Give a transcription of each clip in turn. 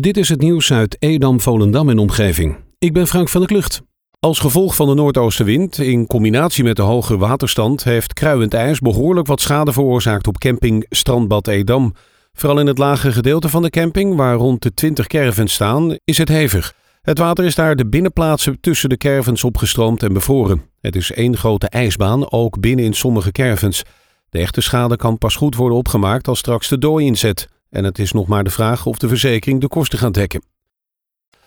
Dit is het nieuws uit Edam, Volendam en omgeving. Ik ben Frank van der Klucht. Als gevolg van de noordoostenwind, in combinatie met de hoge waterstand, heeft kruiend ijs behoorlijk wat schade veroorzaakt op camping Strandbad Edam. Vooral in het lage gedeelte van de camping, waar rond de 20 caravans staan, is het hevig. Het water is daar de binnenplaatsen tussen de caravans opgestroomd en bevroren. Het is één grote ijsbaan, ook binnen in sommige caravans. De echte schade kan pas goed worden opgemaakt als straks de dooi inzet. En het is nog maar de vraag of de verzekering de kosten gaat dekken.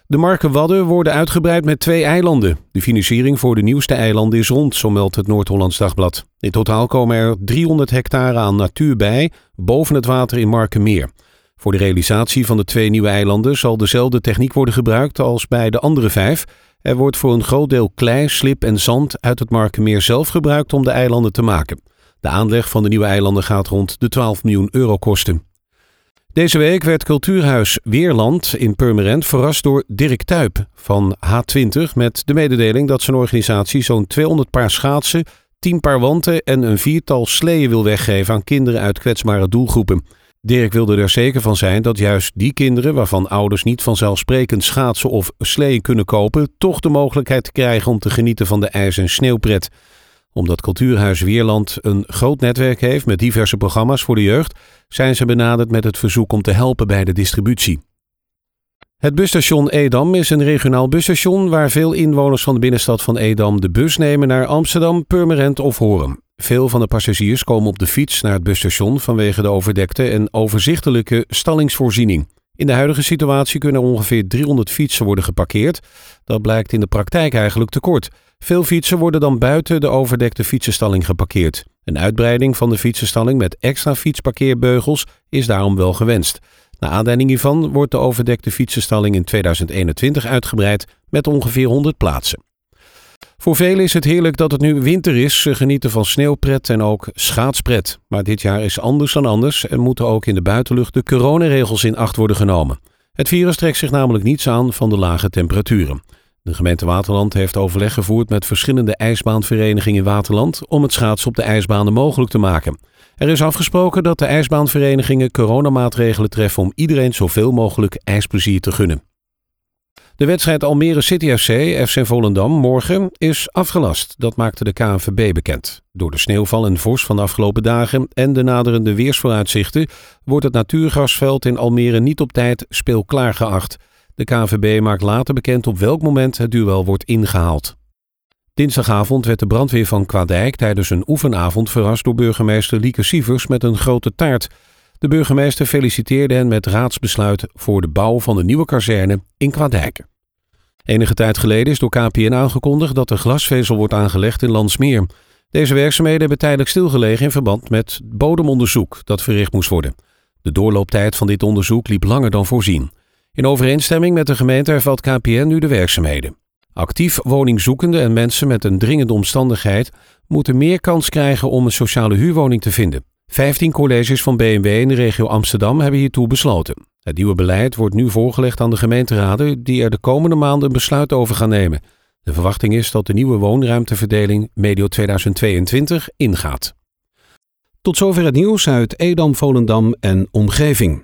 De Marken Wadden worden uitgebreid met twee eilanden. De financiering voor de nieuwste eilanden is rond, zo meldt het Noord-Hollands Dagblad. In totaal komen er 300 hectare aan natuur bij, boven het water in Markenmeer. Voor de realisatie van de twee nieuwe eilanden zal dezelfde techniek worden gebruikt als bij de andere vijf. Er wordt voor een groot deel klei, slip en zand uit het Markenmeer zelf gebruikt om de eilanden te maken. De aanleg van de nieuwe eilanden gaat rond de 12 miljoen euro kosten. Deze week werd Cultuurhuis Weerland in Purmerend verrast door Dirk Tuip van H20 met de mededeling dat zijn organisatie zo'n 200 paar schaatsen, 10 paar wanten en een viertal sleeën wil weggeven aan kinderen uit kwetsbare doelgroepen. Dirk wilde er zeker van zijn dat juist die kinderen, waarvan ouders niet vanzelfsprekend schaatsen of sleeën kunnen kopen, toch de mogelijkheid krijgen om te genieten van de ijs- en sneeuwpret omdat Cultuurhuis Weerland een groot netwerk heeft met diverse programma's voor de jeugd, zijn ze benaderd met het verzoek om te helpen bij de distributie. Het busstation Edam is een regionaal busstation waar veel inwoners van de binnenstad van Edam de bus nemen naar Amsterdam, Purmerend of Horen. Veel van de passagiers komen op de fiets naar het busstation vanwege de overdekte en overzichtelijke stallingsvoorziening. In de huidige situatie kunnen er ongeveer 300 fietsen worden geparkeerd. Dat blijkt in de praktijk eigenlijk te kort. Veel fietsen worden dan buiten de overdekte fietsenstalling geparkeerd. Een uitbreiding van de fietsenstalling met extra fietsparkeerbeugels is daarom wel gewenst. Naar aanleiding hiervan wordt de overdekte fietsenstalling in 2021 uitgebreid met ongeveer 100 plaatsen. Voor velen is het heerlijk dat het nu winter is. Ze genieten van sneeuwpret en ook schaatspret. Maar dit jaar is anders dan anders en moeten ook in de buitenlucht de coronaregels in acht worden genomen. Het virus trekt zich namelijk niets aan van de lage temperaturen. De gemeente Waterland heeft overleg gevoerd met verschillende ijsbaanverenigingen in Waterland om het schaatsen op de ijsbanen mogelijk te maken. Er is afgesproken dat de ijsbaanverenigingen coronamaatregelen treffen om iedereen zoveel mogelijk ijsplezier te gunnen. De wedstrijd Almere City FC, FC Volendam, morgen is afgelast. Dat maakte de KNVB bekend. Door de sneeuwval en vorst van de afgelopen dagen en de naderende weersvooruitzichten wordt het natuurgrasveld in Almere niet op tijd speelklaar geacht. De KNVB maakt later bekend op welk moment het duel wordt ingehaald. Dinsdagavond werd de brandweer van Kwadijk tijdens een oefenavond verrast door burgemeester Lieke Sievers met een grote taart. De burgemeester feliciteerde hen met raadsbesluit voor de bouw van de nieuwe kazerne in Kwadijk. Enige tijd geleden is door KPN aangekondigd dat er glasvezel wordt aangelegd in Landsmeer. Deze werkzaamheden hebben tijdelijk stilgelegen in verband met bodemonderzoek dat verricht moest worden. De doorlooptijd van dit onderzoek liep langer dan voorzien. In overeenstemming met de gemeente hervat KPN nu de werkzaamheden. Actief woningzoekenden en mensen met een dringende omstandigheid moeten meer kans krijgen om een sociale huurwoning te vinden. 15 colleges van BMW in de regio Amsterdam hebben hiertoe besloten. Het nieuwe beleid wordt nu voorgelegd aan de gemeenteraden die er de komende maanden een besluit over gaan nemen. De verwachting is dat de nieuwe woonruimteverdeling medio 2022 ingaat. Tot zover het nieuws uit Edam, Volendam en omgeving.